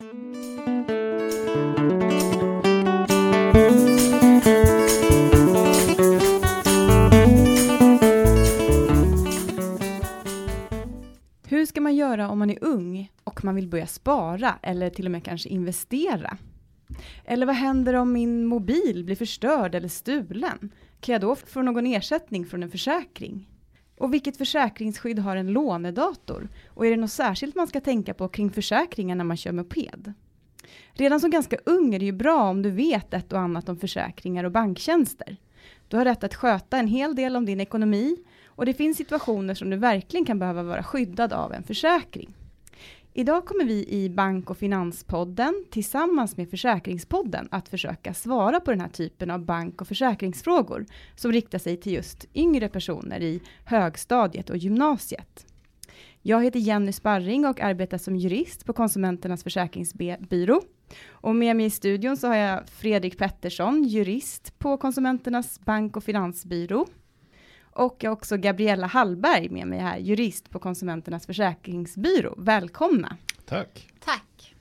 Hur ska man göra om man är ung och man vill börja spara eller till och med kanske investera? Eller vad händer om min mobil blir förstörd eller stulen? Kan jag då få någon ersättning från en försäkring? Och vilket försäkringsskydd har en lånedator? Och är det något särskilt man ska tänka på kring försäkringar när man kör moped? Redan som ganska ung är det ju bra om du vet ett och annat om försäkringar och banktjänster. Du har rätt att sköta en hel del om din ekonomi och det finns situationer som du verkligen kan behöva vara skyddad av en försäkring. Idag kommer vi i Bank och Finanspodden tillsammans med Försäkringspodden att försöka svara på den här typen av bank och försäkringsfrågor som riktar sig till just yngre personer i högstadiet och gymnasiet. Jag heter Jenny Sparring och arbetar som jurist på Konsumenternas försäkringsbyrå. Och med mig i studion så har jag Fredrik Pettersson, jurist på Konsumenternas bank och finansbyrå. Och jag har också Gabriella Hallberg med mig här, jurist på Konsumenternas försäkringsbyrå. Välkomna! Tack! Tack!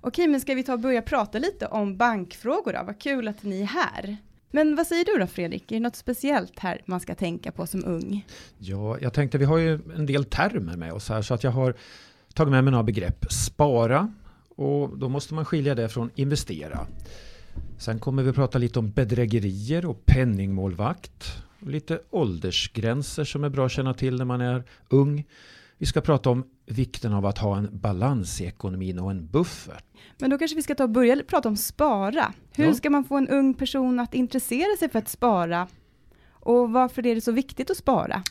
Okej, men ska vi ta och börja prata lite om bankfrågor då? Vad kul att ni är här. Men vad säger du då Fredrik? Är det något speciellt här man ska tänka på som ung? Ja, jag tänkte vi har ju en del termer med oss här så att jag har tagit med mig några begrepp. Spara och då måste man skilja det från investera. Sen kommer vi prata lite om bedrägerier och penningmålvakt. Lite åldersgränser som är bra att känna till när man är ung. Vi ska prata om vikten av att ha en balans i ekonomin och en buffert. Men då kanske vi ska ta och börja prata om spara. Hur Ja. ska man få en ung person att intressera sig för att spara? Och varför är det så viktigt att spara?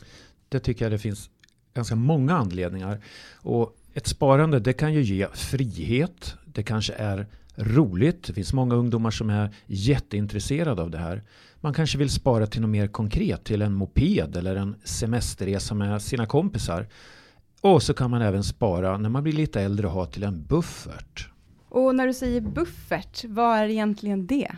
Det tycker jag det finns ganska många anledningar. Och ett sparande det kan ju ge frihet. Det kanske är roligt. Det finns många ungdomar som är jätteintresserade av det här. Man kanske vill spara till något mer konkret, till en moped eller en semesterresa med sina kompisar. Och så kan man även spara när man blir lite äldre och ha till en buffert. Och när du säger buffert, vad är egentligen det?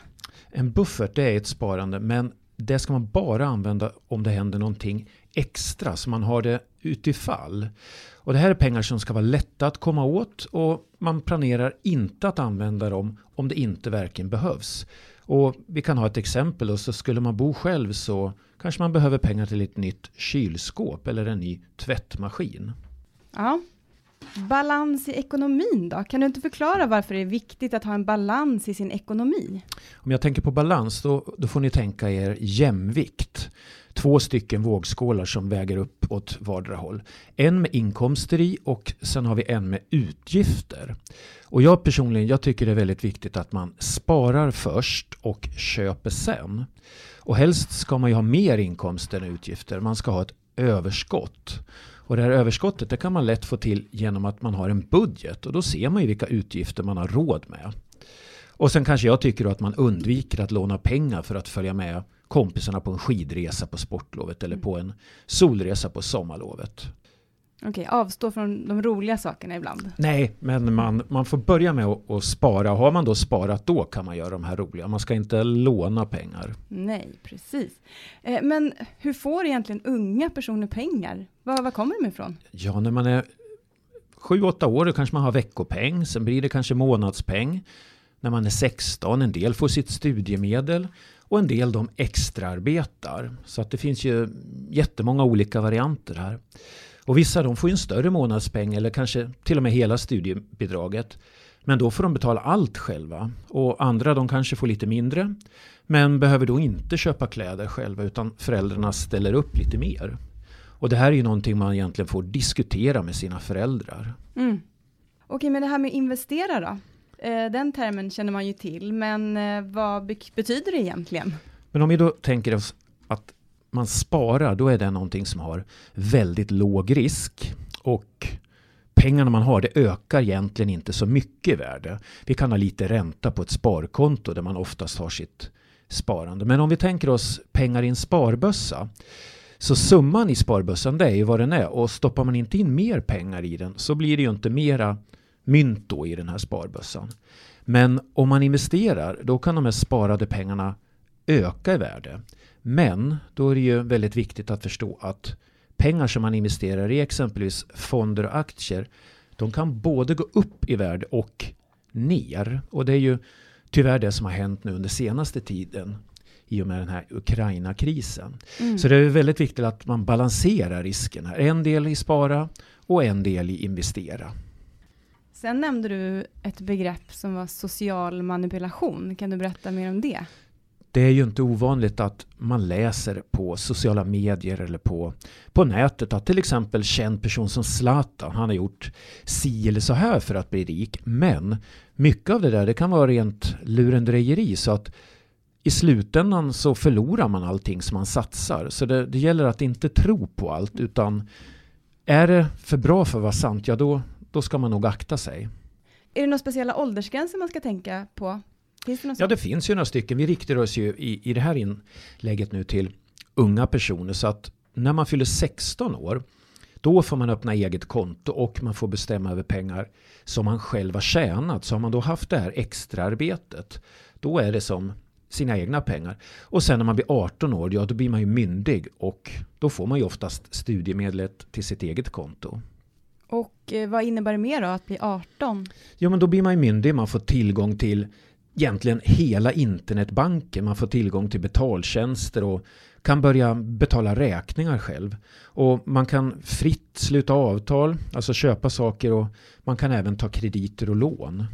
En buffert det är ett sparande men det ska man bara använda om det händer någonting extra så man har det utifall. Och det här är pengar som ska vara lätta att komma åt och man planerar inte att använda dem om det inte verkligen behövs. Och vi kan ha ett exempel och så skulle man bo själv så kanske man behöver pengar till ett nytt kylskåp eller en ny tvättmaskin. Ja. Balans i ekonomin då? Kan du inte förklara varför det är viktigt att ha en balans i sin ekonomi? Om jag tänker på balans då, då får ni tänka er jämvikt. Två stycken vågskålar som väger upp åt vardera håll. En med inkomster i och sen har vi en med utgifter. Och jag personligen jag tycker det är väldigt viktigt att man sparar först och köper sen. Och helst ska man ju ha mer inkomster än utgifter. Man ska ha ett överskott. Och det här överskottet det kan man lätt få till genom att man har en budget och då ser man ju vilka utgifter man har råd med. Och sen kanske jag tycker då att man undviker att låna pengar för att följa med kompisarna på en skidresa på sportlovet eller på en solresa på sommarlovet. Okej, avstå från de roliga sakerna ibland. Nej, men man, man får börja med att, att spara. Har man då sparat då kan man göra de här roliga. Man ska inte låna pengar. Nej, precis. Eh, men hur får egentligen unga personer pengar? Var, var kommer de ifrån? Ja, när man är sju, åtta år då kanske man har veckopeng. Sen blir det kanske månadspeng. När man är 16, en del får sitt studiemedel och en del de extraarbetar. Så att det finns ju jättemånga olika varianter här. Och vissa de får ju en större månadspeng eller kanske till och med hela studiebidraget. Men då får de betala allt själva. Och andra de kanske får lite mindre. Men behöver då inte köpa kläder själva utan föräldrarna ställer upp lite mer. Och det här är ju någonting man egentligen får diskutera med sina föräldrar. Mm. Okej, men det här med investera då? Eh, den termen känner man ju till, men eh, vad betyder det egentligen? Men om vi då tänker oss att man sparar, då är det någonting som har väldigt låg risk. Och pengarna man har, det ökar egentligen inte så mycket i värde. Vi kan ha lite ränta på ett sparkonto där man oftast har sitt sparande. Men om vi tänker oss pengar i en sparbössa. Så summan i sparbössan det är ju vad den är och stoppar man inte in mer pengar i den så blir det ju inte mera mynt då i den här sparbössan. Men om man investerar då kan de här sparade pengarna öka i värde. Men då är det ju väldigt viktigt att förstå att pengar som man investerar i exempelvis fonder och aktier de kan både gå upp i värde och ner. Och det är ju tyvärr det som har hänt nu under senaste tiden i och med den här Ukraina-krisen. Mm. Så det är väldigt viktigt att man balanserar riskerna. En del i spara och en del i investera. Sen nämnde du ett begrepp som var social manipulation. Kan du berätta mer om det? Det är ju inte ovanligt att man läser på sociala medier eller på, på nätet att till exempel känd person som Zlatan, han har gjort si eller så här för att bli rik. Men mycket av det där det kan vara rent lurendrejeri så att i slutändan så förlorar man allting som man satsar. Så det, det gäller att inte tro på allt utan är det för bra för att vara sant, ja då, då ska man nog akta sig. Är det några speciella åldersgränser man ska tänka på? Det ja, det finns ju några stycken. Vi riktar oss ju i, i det här inlägget nu till unga personer. Så att när man fyller 16 år, då får man öppna eget konto och man får bestämma över pengar som man själv har tjänat. Så har man då haft det här extraarbetet, då är det som sina egna pengar. Och sen när man blir 18 år, ja då blir man ju myndig och då får man ju oftast studiemedlet till sitt eget konto. Och eh, vad innebär det mer då att bli 18? Ja men då blir man ju myndig, man får tillgång till egentligen hela internetbanken. Man får tillgång till betaltjänster och kan börja betala räkningar själv. Och man kan fritt sluta avtal, alltså köpa saker och man kan även ta krediter och lån.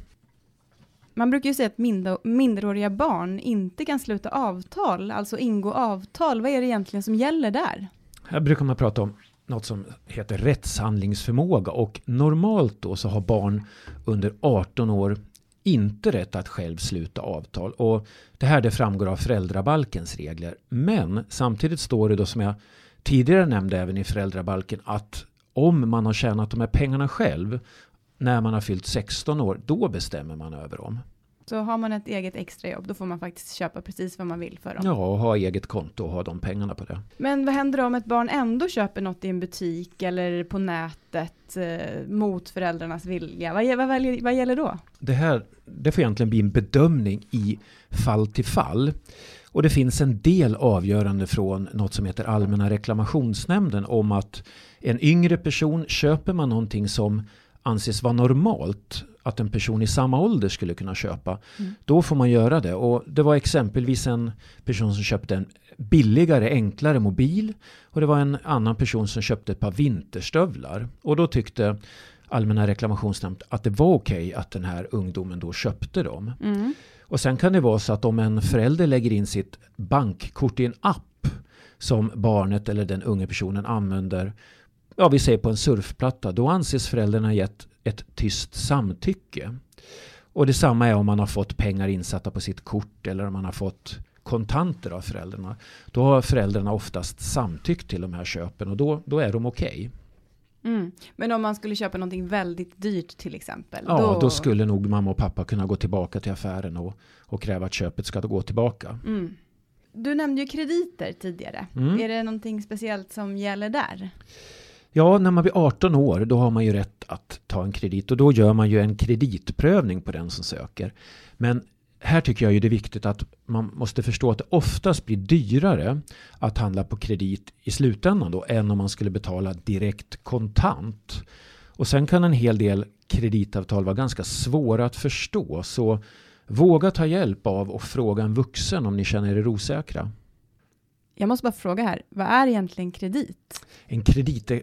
Man brukar ju säga att minderåriga barn inte kan sluta avtal, alltså ingå avtal. Vad är det egentligen som gäller där? Här brukar man prata om något som heter rättshandlingsförmåga och normalt då så har barn under 18 år inte rätt att själv sluta avtal. Och det här det framgår av föräldrabalkens regler. Men samtidigt står det då som jag tidigare nämnde även i föräldrabalken att om man har tjänat de här pengarna själv när man har fyllt 16 år, då bestämmer man över dem. Så har man ett eget extrajobb, då får man faktiskt köpa precis vad man vill för dem. Ja, och ha eget konto och ha de pengarna på det. Men vad händer om ett barn ändå köper något i en butik eller på nätet eh, mot föräldrarnas vilja? Vad, vad, vad, vad gäller då? Det här det får egentligen bli en bedömning i fall till fall. Och det finns en del avgörande från något som heter Allmänna reklamationsnämnden om att en yngre person köper man någonting som anses vara normalt att en person i samma ålder skulle kunna köpa. Mm. Då får man göra det. Och det var exempelvis en person som köpte en billigare, enklare mobil. Och det var en annan person som köpte ett par vinterstövlar. Och då tyckte Allmänna reklamationsnämnden att det var okej okay att den här ungdomen då köpte dem. Mm. Och sen kan det vara så att om en förälder lägger in sitt bankkort i en app som barnet eller den unga personen använder ja, vi säger på en surfplatta, då anses föräldrarna gett ett tyst samtycke. Och detsamma är om man har fått pengar insatta på sitt kort eller om man har fått kontanter av föräldrarna. Då har föräldrarna oftast samtyckt till de här köpen och då, då är de okej. Okay. Mm. Men om man skulle köpa någonting väldigt dyrt till exempel? Ja, då... då... skulle nog mamma och pappa kunna gå tillbaka till affären och, och kräva att köpet ska gå tillbaka. Mm. Du nämnde ju krediter tidigare. Mm. Är det någonting speciellt som gäller där? Ja, när man blir 18 år då har man ju rätt att ta en kredit och då gör man ju en kreditprövning på den som söker. Men här tycker jag ju det är viktigt att man måste förstå att det oftast blir dyrare att handla på kredit i slutändan då än om man skulle betala direkt kontant. Och sen kan en hel del kreditavtal vara ganska svåra att förstå så våga ta hjälp av och fråga en vuxen om ni känner er osäkra. Jag måste bara fråga här, vad är egentligen kredit? En kredit är,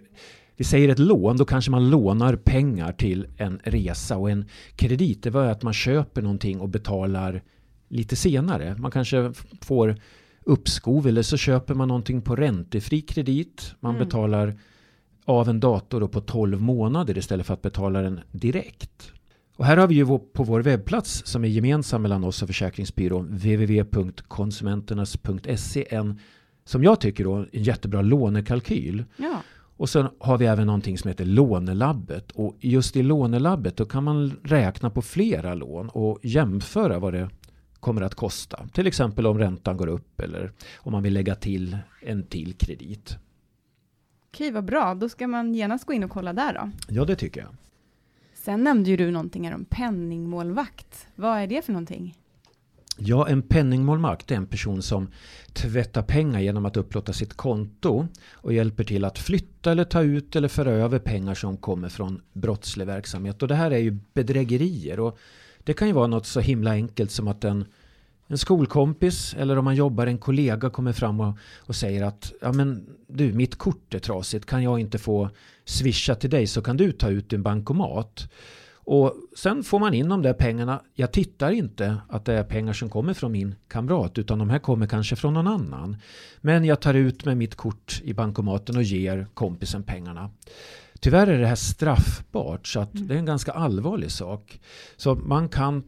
vi säger ett lån, då kanske man lånar pengar till en resa och en kredit det var att man köper någonting och betalar lite senare. Man kanske får uppskov eller så köper man någonting på räntefri kredit. Man mm. betalar av en dator på 12 månader istället för att betala den direkt. Och här har vi ju på vår webbplats som är gemensam mellan oss och Försäkringsbyrån www.konsumenternas.se en som jag tycker då, en jättebra lånekalkyl. Ja. Och sen har vi även någonting som heter lånelabbet. Och just i lånelabbet då kan man räkna på flera lån och jämföra vad det kommer att kosta. Till exempel om räntan går upp eller om man vill lägga till en till kredit. Okej, vad bra. Då ska man genast gå in och kolla där då. Ja, det tycker jag. Sen nämnde ju du någonting om penningmålvakt. Vad är det för någonting? Ja, en penningmålvakt är en person som tvättar pengar genom att upplåta sitt konto och hjälper till att flytta eller ta ut eller föra över pengar som kommer från brottslig verksamhet. Och det här är ju bedrägerier och det kan ju vara något så himla enkelt som att en, en skolkompis eller om man jobbar en kollega kommer fram och, och säger att ja men du, mitt kort är trasigt, kan jag inte få swisha till dig så kan du ta ut din bankomat. Och sen får man in de där pengarna. Jag tittar inte att det är pengar som kommer från min kamrat utan de här kommer kanske från någon annan. Men jag tar ut med mitt kort i bankomaten och ger kompisen pengarna. Tyvärr är det här straffbart så att mm. det är en ganska allvarlig sak. Så man kan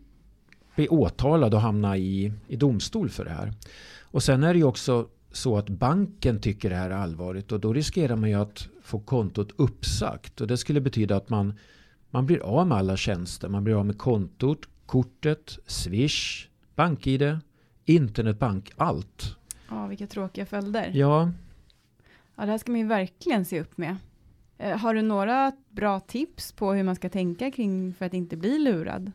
bli åtalad och hamna i, i domstol för det här. Och sen är det ju också så att banken tycker det här är allvarligt och då riskerar man ju att få kontot uppsagt. Och det skulle betyda att man man blir av med alla tjänster. Man blir av med kontot, kortet, Swish, BankID, internetbank, allt. Ja, vilka tråkiga följder. Ja. Ja, det här ska man ju verkligen se upp med. Eh, har du några bra tips på hur man ska tänka kring för att inte bli lurad?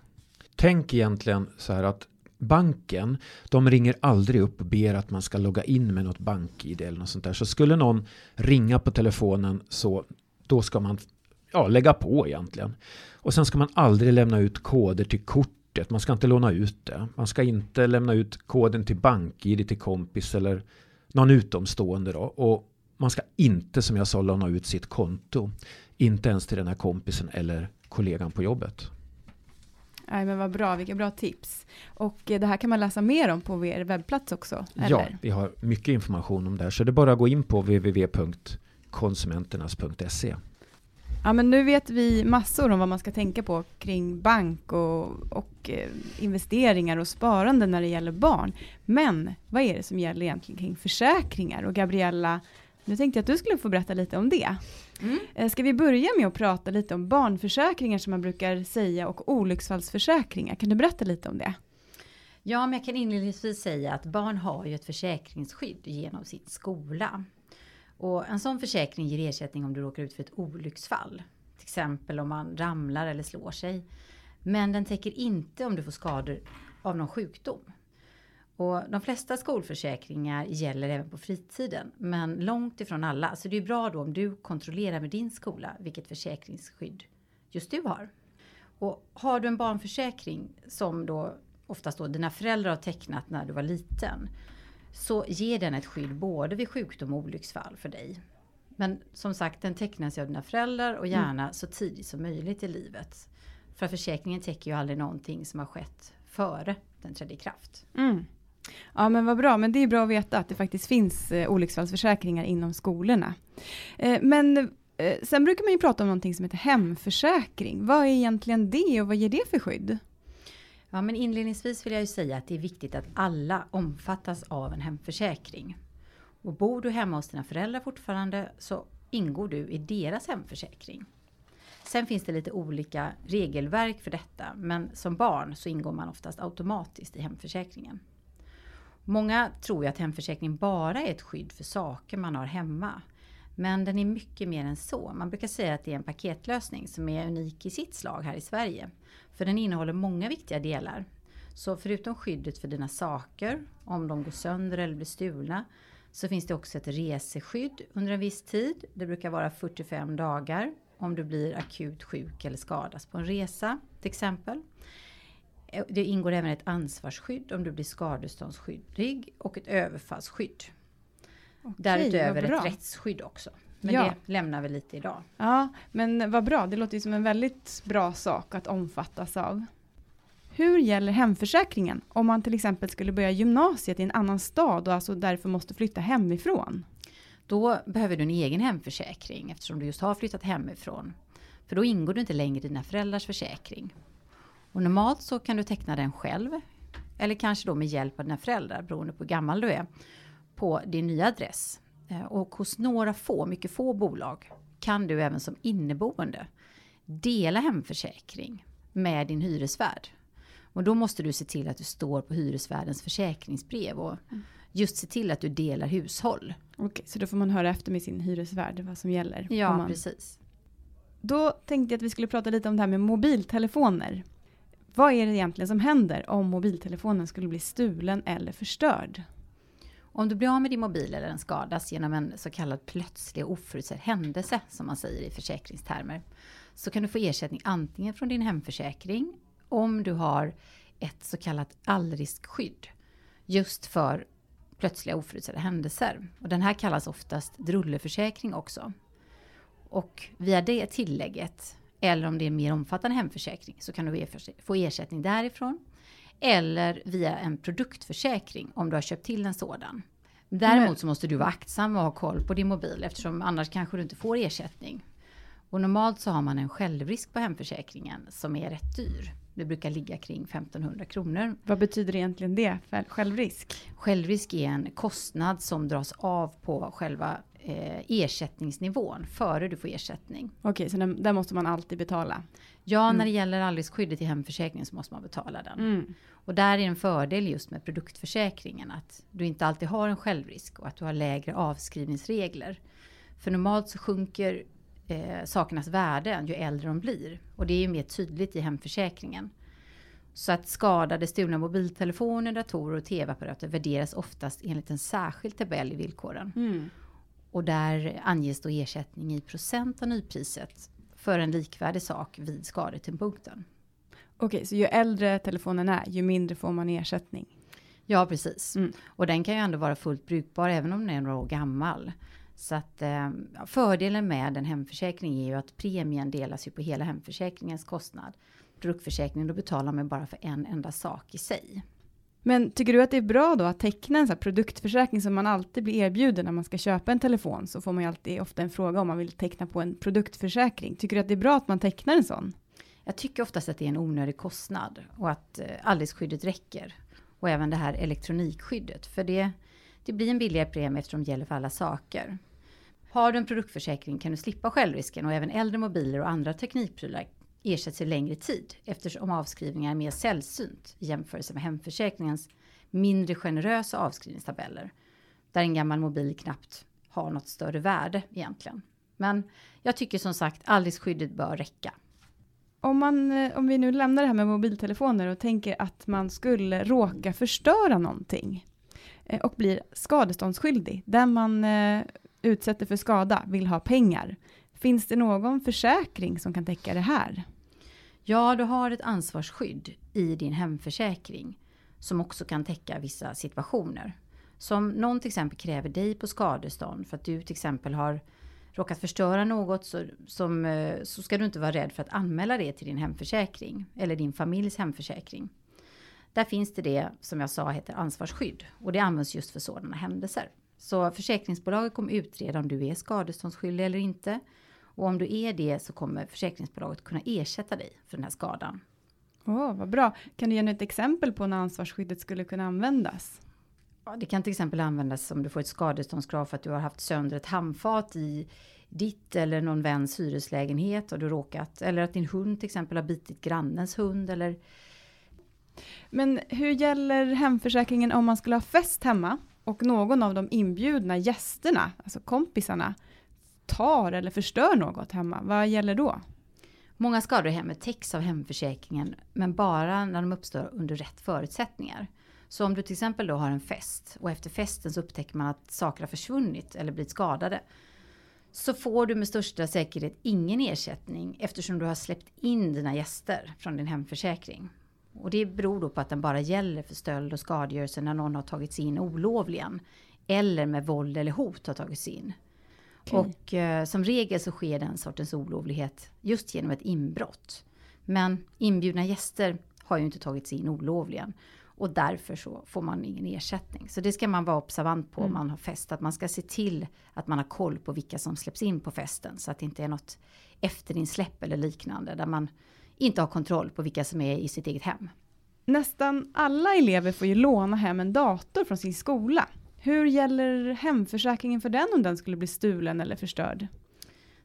Tänk egentligen så här att banken, de ringer aldrig upp och ber att man ska logga in med något BankID eller något sånt där. Så skulle någon ringa på telefonen så då ska man ja, lägga på egentligen. Och sen ska man aldrig lämna ut koder till kortet. Man ska inte låna ut det. Man ska inte lämna ut koden till BankID till kompis eller någon utomstående. Då. Och man ska inte, som jag sa, låna ut sitt konto. Inte ens till den här kompisen eller kollegan på jobbet. Nej, men vad bra, vilka bra tips. Och eh, det här kan man läsa mer om på er webbplats också? Eller? Ja, vi har mycket information om det här. Så det är bara att gå in på www.konsumenternas.se. Ja, men nu vet vi massor om vad man ska tänka på kring bank och, och eh, investeringar och sparande när det gäller barn. Men vad är det som gäller egentligen kring försäkringar? Och Gabriella, nu tänkte jag att du skulle få berätta lite om det. Mm. Eh, ska vi börja med att prata lite om barnförsäkringar som man brukar säga och olycksfallsförsäkringar? Kan du berätta lite om det? Ja, men jag kan inledningsvis säga att barn har ju ett försäkringsskydd genom sin skola. Och en sån försäkring ger ersättning om du råkar ut för ett olycksfall. Till exempel om man ramlar eller slår sig. Men den täcker inte om du får skador av någon sjukdom. Och de flesta skolförsäkringar gäller även på fritiden, men långt ifrån alla. Så det är bra då om du kontrollerar med din skola vilket försäkringsskydd just du har. Och har du en barnförsäkring som då oftast då dina föräldrar har tecknat när du var liten, så ger den ett skydd både vid sjukdom och olycksfall för dig. Men som sagt, den tecknas ju av dina föräldrar och gärna mm. så tidigt som möjligt i livet. För försäkringen täcker ju aldrig någonting som har skett före den trädde i kraft. Mm. Ja men vad bra, men det är bra att veta att det faktiskt finns eh, olycksfallsförsäkringar inom skolorna. Eh, men eh, sen brukar man ju prata om någonting som heter hemförsäkring. Vad är egentligen det och vad ger det för skydd? Ja, men inledningsvis vill jag ju säga att det är viktigt att alla omfattas av en hemförsäkring. Och bor du hemma hos dina föräldrar fortfarande så ingår du i deras hemförsäkring. Sen finns det lite olika regelverk för detta, men som barn så ingår man oftast automatiskt i hemförsäkringen. Många tror ju att hemförsäkring bara är ett skydd för saker man har hemma. Men den är mycket mer än så. Man brukar säga att det är en paketlösning som är unik i sitt slag här i Sverige. För den innehåller många viktiga delar. Så förutom skyddet för dina saker, om de går sönder eller blir stulna, så finns det också ett reseskydd under en viss tid. Det brukar vara 45 dagar om du blir akut sjuk eller skadas på en resa till exempel. Eh, det ingår även ett ansvarsskydd om du blir skadeståndsskyldig och ett överfallsskydd. Okej, Därutöver ett rättsskydd också. Men ja. det lämnar vi lite idag. Ja, men vad bra. Det låter ju som en väldigt bra sak att omfattas av. Hur gäller hemförsäkringen om man till exempel skulle börja gymnasiet i en annan stad och alltså därför måste flytta hemifrån? Då behöver du en egen hemförsäkring eftersom du just har flyttat hemifrån. För då ingår du inte längre i dina föräldrars försäkring. Och normalt så kan du teckna den själv eller kanske då med hjälp av dina föräldrar beroende på hur gammal du är på din nya adress. Eh, och hos några få, mycket få bolag kan du även som inneboende dela hemförsäkring med din hyresvärd. Och då måste du se till att du står på hyresvärdens försäkringsbrev och mm. just se till att du delar hushåll. Okej, så då får man höra efter med sin hyresvärd vad som gäller? Ja, man... precis. Då tänkte jag att vi skulle prata lite om det här med mobiltelefoner. Vad är det egentligen som händer om mobiltelefonen skulle bli stulen eller förstörd? Om du blir av med din mobil eller den skadas genom en så kallad plötslig och oförutsedd händelse, som man säger i försäkringstermer, så kan du få ersättning antingen från din hemförsäkring, om du har ett så kallat allriskskydd, just för plötsliga oförutsedda händelser. Och den här kallas oftast drulleförsäkring också. Och via det tillägget, eller om det är en mer omfattande hemförsäkring, så kan du få ersättning därifrån. Eller via en produktförsäkring om du har köpt till en sådan. Däremot så måste du vara aktsam och ha koll på din mobil eftersom annars kanske du inte får ersättning. Och normalt så har man en självrisk på hemförsäkringen som är rätt dyr. Det brukar ligga kring 1500 kronor. Vad betyder egentligen det, självrisk? Självrisk är en kostnad som dras av på själva eh, ersättningsnivån före du får ersättning. Okej, så den, den måste man alltid betala? Ja, mm. när det gäller allriskskyddet i hemförsäkringen så måste man betala den. Mm. Och där är en fördel just med produktförsäkringen att du inte alltid har en självrisk och att du har lägre avskrivningsregler. För normalt så sjunker eh, sakernas värde ju äldre de blir. Och det är ju mer tydligt i hemförsäkringen. Så att skadade stulna mobiltelefoner, datorer och tv-apparater värderas oftast enligt en särskild tabell i villkoren. Mm. Och där anges då ersättning i procent av nypriset för en likvärdig sak vid skadetidpunkten. Okej, så ju äldre telefonen är, ju mindre får man ersättning? Ja, precis. Mm. Och den kan ju ändå vara fullt brukbar även om den är några år gammal. Så att eh, fördelen med en hemförsäkring är ju att premien delas ju på hela hemförsäkringens kostnad. Produktförsäkringen, då betalar man bara för en enda sak i sig. Men tycker du att det är bra då att teckna en sån produktförsäkring som man alltid blir erbjuden när man ska köpa en telefon? Så får man ju alltid ofta en fråga om man vill teckna på en produktförsäkring. Tycker du att det är bra att man tecknar en sån? Jag tycker oftast att det är en onödig kostnad och att eh, räcker. Och även det här elektronikskyddet. För det, det blir en billigare premie eftersom det gäller för alla saker. Har du en produktförsäkring kan du slippa självrisken och även äldre mobiler och andra teknikprylar ersätts i längre tid eftersom avskrivningar är mer sällsynt i jämförelse med hemförsäkringens mindre generösa avskrivningstabeller. Där en gammal mobil knappt har något större värde egentligen. Men jag tycker som sagt alldeles skyddet bör räcka. Om, man, eh, om vi nu lämnar det här med mobiltelefoner och tänker att man skulle råka förstöra någonting eh, och blir skadeståndsskyldig, där man eh, utsätter för skada vill ha pengar. Finns det någon försäkring som kan täcka det här? Ja, du har ett ansvarsskydd i din hemförsäkring som också kan täcka vissa situationer. Som någon till exempel kräver dig på skadestånd för att du till exempel har råkat förstöra något så, som, eh, så ska du inte vara rädd för att anmäla det till din hemförsäkring eller din familjs hemförsäkring. Där finns det det som jag sa heter ansvarsskydd och det används just för sådana händelser. Så försäkringsbolaget kommer utreda om du är skadeståndsskyldig eller inte. Och om du är det så kommer försäkringsbolaget kunna ersätta dig för den här skadan. Åh, oh, vad bra. Kan du ge ett exempel på när ansvarsskyddet skulle kunna användas? Ja, det kan till exempel användas om du får ett skadeståndskrav för att du har haft sönder ett handfat i ditt eller någon väns hyreslägenhet och du råkat, eller att din hund till exempel har bitit grannens hund eller Men hur gäller hemförsäkringen om man skulle ha fest hemma och någon av de inbjudna gästerna, alltså kompisarna, tar eller förstör något hemma, vad gäller då? Många skador i hemmet täcks av hemförsäkringen, men bara när de uppstår under rätt förutsättningar. Så om du till exempel då har en fest och efter festen så upptäcker man att saker har försvunnit eller blivit skadade. Så får du med största säkerhet ingen ersättning eftersom du har släppt in dina gäster från din hemförsäkring. Och det beror då på att den bara gäller för stöld och skadegörelse när någon har tagit sig in olovligen. Eller med våld eller hot har tagit sig in. Okay. Och eh, som regel så sker den sortens olovlighet just genom ett inbrott. Men inbjudna gäster har ju inte tagit sig in olovligen. Och därför så får man ingen ersättning. Så det ska man vara observant på mm. om man har fest. Att man ska se till att man har koll på vilka som släpps in på festen. Så att det inte är något efterinsläpp eller liknande. Där man inte har kontroll på vilka som är i sitt eget hem. Nästan alla elever får ju låna hem en dator från sin skola. Hur gäller hemförsäkringen för den om den skulle bli stulen eller förstörd?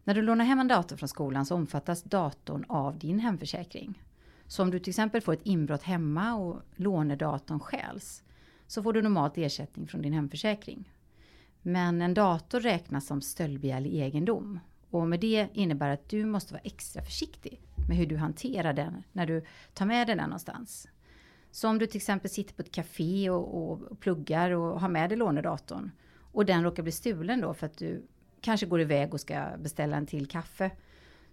När du lånar hem en dator från skolan så omfattas datorn av din hemförsäkring. Så om du till exempel får ett inbrott hemma och lånedatorn stjäls så får du normalt ersättning från din hemförsäkring. Men en dator räknas som stöldbegärlig egendom och med det innebär att du måste vara extra försiktig med hur du hanterar den när du tar med den någonstans. Så om du till exempel sitter på ett café och, och pluggar och har med dig lånedatorn och den råkar bli stulen då för att du kanske går iväg och ska beställa en till kaffe.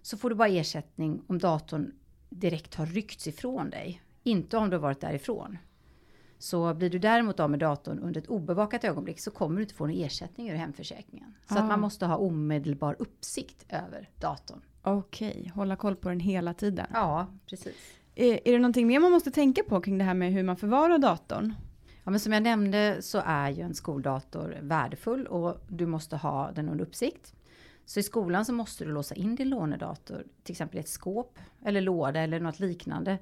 Så får du bara ersättning om datorn direkt har ryckts ifrån dig. Inte om du har varit därifrån. Så blir du däremot av med datorn under ett obevakat ögonblick så kommer du inte få någon ersättning ur hemförsäkringen. Så Ah. att man måste ha omedelbar uppsikt över datorn. Okej, hålla koll på den hela tiden. Ja, precis. Eh, är, det någonting mer man måste tänka på kring det här med hur man förvarar datorn? Ja, men som jag nämnde så är ju en skoldator värdefull och du måste ha den under uppsikt. Så i skolan så måste du låsa in din lånedator, till exempel i ett skåp eller låda eller något liknande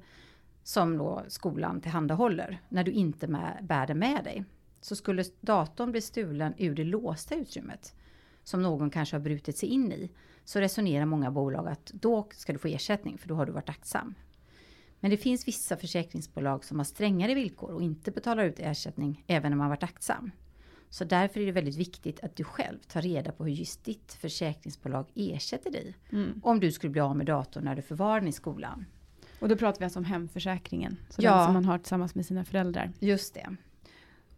som då skolan tillhandahåller när du inte med, bär den med dig. Så skulle datorn bli stulen ur det låsta utrymmet som någon kanske har brutit sig in i så resonerar många bolag att då ska du få ersättning för då har du varit aktsam. Men det finns vissa försäkringsbolag som har strängare villkor och inte betalar ut ersättning även när man varit aktsam. Så därför är det väldigt viktigt att du själv tar reda på hur just ditt försäkringsbolag ersätter dig. Mm. Om du skulle bli av med datorn när du förvarar den i skolan. Och då pratar vi alltså om hemförsäkringen. Så Ja. den som man har tillsammans med sina föräldrar. Just det.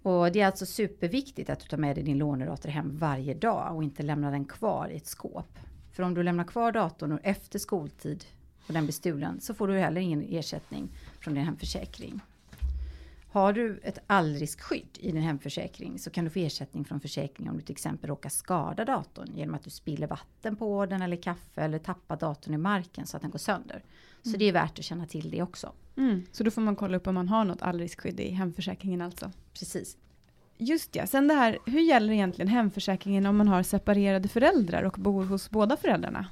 Och det är alltså superviktigt att du tar med dig din lånedator hem varje dag och inte lämnar den kvar i ett skåp. För om du lämnar kvar datorn efter skoltid och den blir stulen så får du heller ingen ersättning från din hemförsäkring. Har du ett allriskskydd i din hemförsäkring så kan du få ersättning från försäkringen om du till exempel råkar skada datorn genom att du spiller vatten på den eller kaffe eller tappar datorn i marken så att den går sönder. Så det är värt att känna till det också. Mm. Så då får man kolla upp om man har något allriskskydd i hemförsäkringen alltså. Precis. Just ja, sen det här, hur gäller egentligen hemförsäkringen om man har separerade föräldrar och bor hos båda föräldrarna?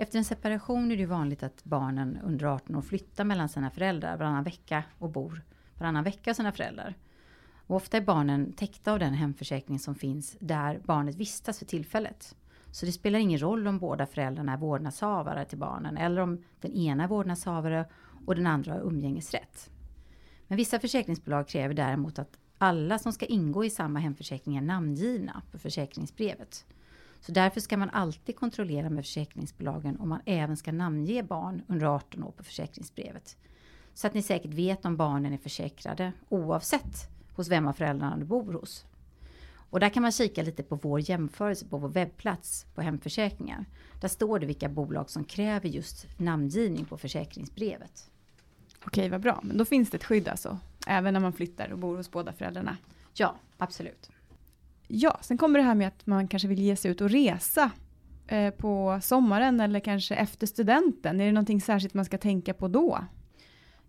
Efter en separation är det vanligt att barnen under 18 år flyttar mellan sina föräldrar varannan vecka och bor varannan vecka hos sina föräldrar. Och ofta är barnen täckta av den hemförsäkring som finns där barnet vistas för tillfället. Så det spelar ingen roll om båda föräldrarna är vårdnadshavare till barnen eller om den ena är vårdnadshavare och den andra har umgängesrätt. Men vissa försäkringsbolag kräver däremot att alla som ska ingå i samma hemförsäkring är namngivna på försäkringsbrevet. Så därför ska man alltid kontrollera med försäkringsbolagen om man även ska namnge barn under 18 år på försäkringsbrevet. Så att ni säkert vet om barnen är försäkrade oavsett hos vem av föräldrarna du bor hos. Och där kan man kika lite på vår jämförelse på vår webbplats på hemförsäkringar. Där står det vilka bolag som kräver just namngivning på försäkringsbrevet. Okej, vad bra. Men då finns det ett skydd alltså. Även när man flyttar och bor hos båda föräldrarna. Ja, absolut. Ja, sen kommer det här med att man kanske vill ge sig ut och resa eh, på sommaren eller kanske efter studenten. Är det någonting särskilt man ska tänka på då?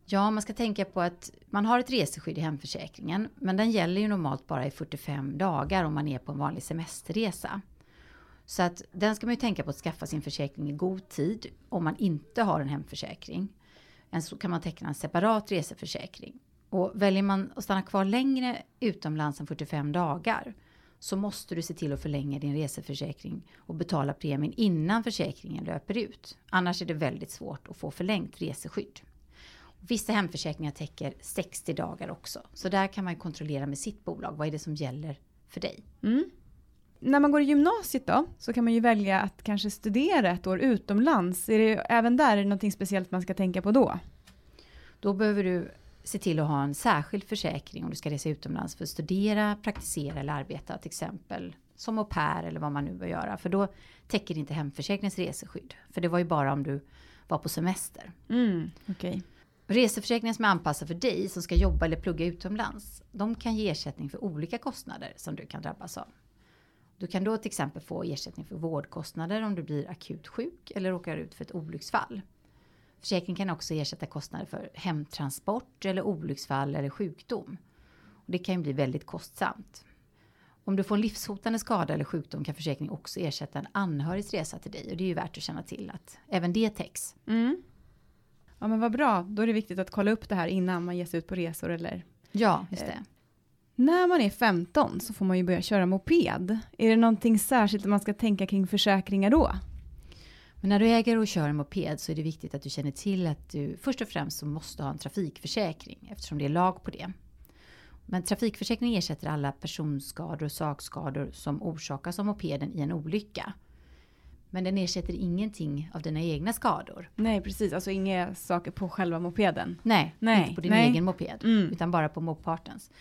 Ja, man ska tänka på att man har ett reseskydd i hemförsäkringen, men den gäller ju normalt bara i 45 dagar om man är på en vanlig semesterresa. Så att den ska man ju tänka på att skaffa sin försäkring i god tid om man inte har en hemförsäkring. Än så kan man teckna en separat reseförsäkring. Och väljer man att stanna kvar längre utomlands än 45 dagar så måste du se till att förlänga din reseförsäkring och betala premien innan försäkringen löper ut. Annars är det väldigt svårt att få förlängt reseskydd. Vissa hemförsäkringar täcker 60 dagar också. Så där kan man kontrollera med sitt bolag. Vad är det som gäller för dig? Mm. När man går i gymnasiet då, så kan man ju välja att kanske studera ett år utomlands. Är det, även där är det någonting speciellt man ska tänka på då? Då behöver du se till att ha en särskild försäkring om du ska resa utomlands för att studera, praktisera eller arbeta till exempel. Som au pair eller vad man nu bör göra. För då täcker inte hemförsäkringens reseskydd. För det var ju bara om du var på semester. Mm, Okej. Reseförsäkringar som är anpassade för dig som ska jobba eller plugga utomlands. De kan ge ersättning för olika kostnader som du kan drabbas av. Du kan då till exempel få ersättning för vårdkostnader om du blir akut sjuk eller råkar ut för ett olycksfall. Försäkringen kan också ersätta kostnader för hemtransport eller olycksfall eller sjukdom. Och det kan ju bli väldigt kostsamt. Om du får en livshotande skada eller sjukdom kan försäkringen också ersätta en anhörigs resa till dig. Och det är ju värt att känna till att även det täcks. Mm. Ja men vad bra, då är det viktigt att kolla upp det här innan man ger sig ut på resor eller Ja, just det. När man är 15 så får man ju börja köra moped. Är det någonting särskilt man ska tänka kring försäkringar då? Men när du äger och kör en moped så är det viktigt att du känner till att du först och främst måste ha en trafikförsäkring eftersom det är lag på det. Men trafikförsäkringen ersätter alla personskador och sakskador som orsakas av mopeden i en olycka. Men den ersätter ingenting av dina egna skador. Nej, precis. Alltså inga saker på själva mopeden. Nej, Nej, inte på din nej. egen moped. Mm. Utan bara på motpartens.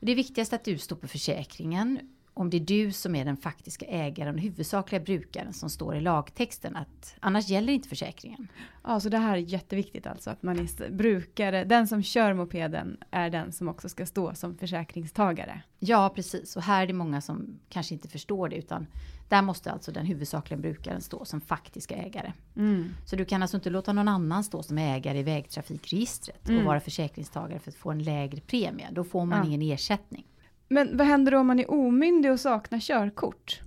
Det är viktigast att du står på försäkringen. Om det är du som är den faktiska ägaren och huvudsakliga brukaren som står i lagtexten. Att, annars gäller inte försäkringen. Ja, så det här är jätteviktigt alltså att man är brukare, den som kör mopeden är den som också ska stå som försäkringstagare. Ja, precis. Och här är det många som kanske inte förstår det. Utan där måste alltså den huvudsakliga brukaren stå som faktiska ägare. Mm. Så du kan alltså inte låta någon annan stå som ägare i vägtrafikregistret Mm. och vara försäkringstagare för att få en lägre premie. Då får man Ja. ingen ersättning. Men vad händer om man är omyndig och saknar körkort?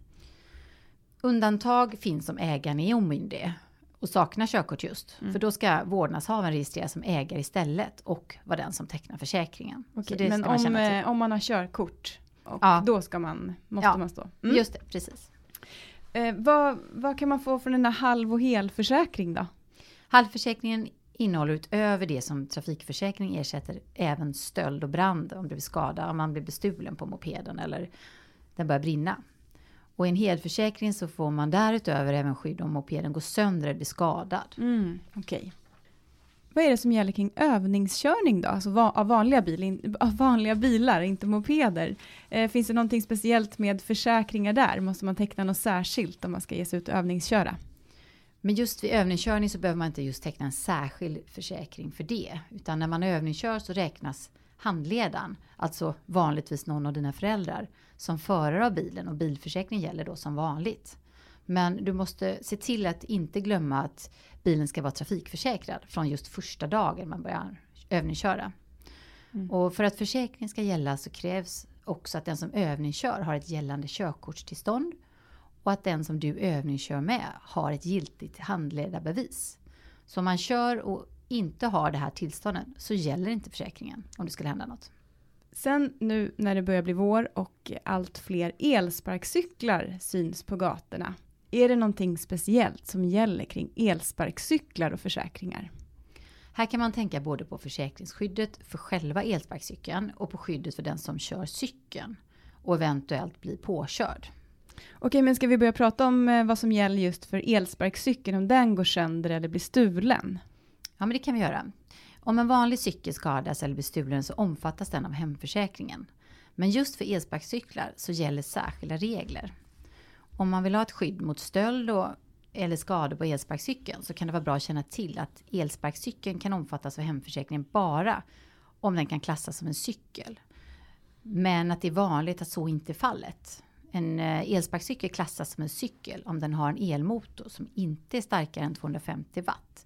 Undantag finns om ägaren är omyndig och saknar körkort just. Mm. För då ska vårdnadshavaren registreras som ägare istället och vara den som tecknar försäkringen. Okej, men om, eh, om man har körkort, och Ja. då ska man, måste Ja. man stå. Mm. Just det, precis. Eh, vad, vad kan man få från en halv och helförsäkring då? Halvförsäkringen innehåller utöver det som trafikförsäkring ersätter även stöld och brand om det blir skada, om man blir bestulen på mopeden eller den börjar brinna. Och i en helförsäkring så får man därutöver även skydd om mopeden går sönder eller blir skadad. Mm, okay. Vad är det som gäller kring övningskörning då? Alltså va- av, vanliga bil, av vanliga bilar, inte mopeder. Eh, finns det någonting speciellt med försäkringar där? Måste man teckna något särskilt om man ska ge sig ut och övningsköra? Men just vid övningskörning så behöver man inte just teckna en särskild försäkring för det. Utan när man övningskör så räknas handledaren, alltså vanligtvis någon av dina föräldrar, som förare av bilen och bilförsäkring gäller då som vanligt. Men du måste se till att inte glömma att bilen ska vara trafikförsäkrad från just första dagen man börjar övningsköra. Mm. Och för att försäkringen ska gälla så krävs också att den som övningskör har ett gällande körkortstillstånd och att den som du övningskör med har ett giltigt handledarbevis. Så om man kör och inte har det här tillståndet så gäller inte försäkringen om det skulle hända något. Sen nu när det börjar bli vår och allt fler elsparkcyklar syns på gatorna. Är det någonting speciellt som gäller kring elsparkcyklar och försäkringar? Här kan man tänka både på försäkringsskyddet för själva elsparkcykeln och på skyddet för den som kör cykeln och eventuellt blir påkörd. Okej, men ska vi börja prata om eh, vad som gäller just för elsparkcykeln, om den går sönder eller blir stulen? Ja, men det kan vi göra. Om en vanlig cykel skadas eller blir stulen så omfattas den av hemförsäkringen. Men just för elsparkcyklar så gäller särskilda regler. Om man vill ha ett skydd mot stöld och, eller skador på elsparkcykeln så kan det vara bra att känna till att elsparkcykeln kan omfattas av hemförsäkringen bara om den kan klassas som en cykel. Men att det är vanligt att så inte är fallet. En eh, elsparkcykel klassas som en cykel om den har en elmotor som inte är starkare än 250 watt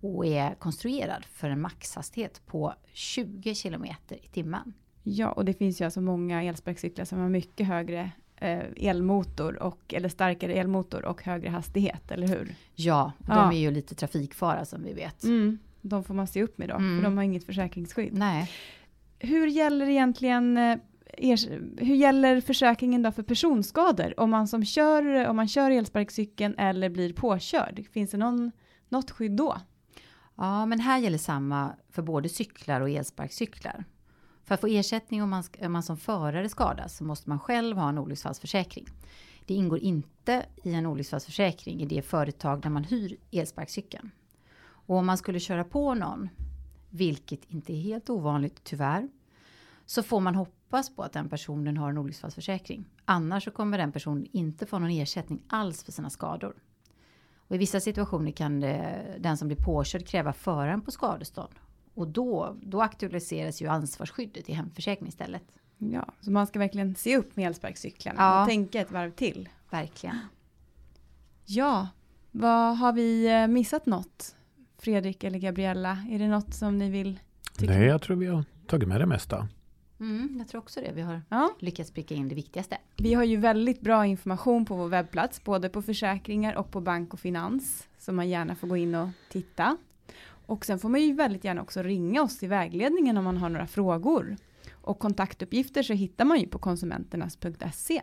och är konstruerad för en maxhastighet på 20 kilometer i timmen. Ja, och det finns ju alltså många elsparkcyklar som har mycket högre eh, elmotor och, eller starkare elmotor och högre hastighet, eller hur? Ja, och Ja. de är ju lite trafikfara som vi vet. Mm, de får man se upp med då, Mm. för de har inget försäkringsskydd. Nej, Hur gäller egentligen hur gäller försäkringen då för personskador? Om man som kör, om man kör elsparkcykeln eller blir påkörd, finns det någon, något skydd då? ja, men här gäller samma för både cyklar och elsparkcyklar. För att få ersättning om man, om man som förare skadas så måste man själv ha en olycksfallsförsäkring. Det ingår inte i en olycksfallsförsäkring i det företag där man hyr elsparkcykeln. Och om man skulle köra på någon, vilket inte är helt ovanligt tyvärr, så får man hoppas på att den personen har en olycksfallsförsäkring. Annars så kommer den personen inte få någon ersättning alls för sina skador. Och I vissa situationer kan det, den som blir påkörd kräva föraren på skadestånd. Och då, då aktualiseras ju ansvarsskyddet i hemförsäkring istället. Ja, så man ska verkligen se upp med elsparkcyklarna Ja. och tänka ett varv till. Verkligen. Ja, vad har vi eh, missat något? Fredrik eller Gabriella, är det något som ni vill? tycka? Nej, jag tror vi har tagit med det mesta. Mm, jag tror också det. Vi har Ja, lyckats pricka in det viktigaste. vi har ju väldigt bra information på vår webbplats, både på försäkringar och på bank och finans, så man gärna får gå in och titta. Och sen får man ju väldigt gärna också ringa oss i vägledningen om man har några frågor. Och kontaktuppgifter så hittar man ju på konsumenternas.se.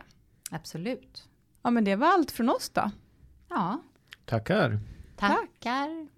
Absolut. Ja, men det var allt från oss då. Ja, Tackar! tackar.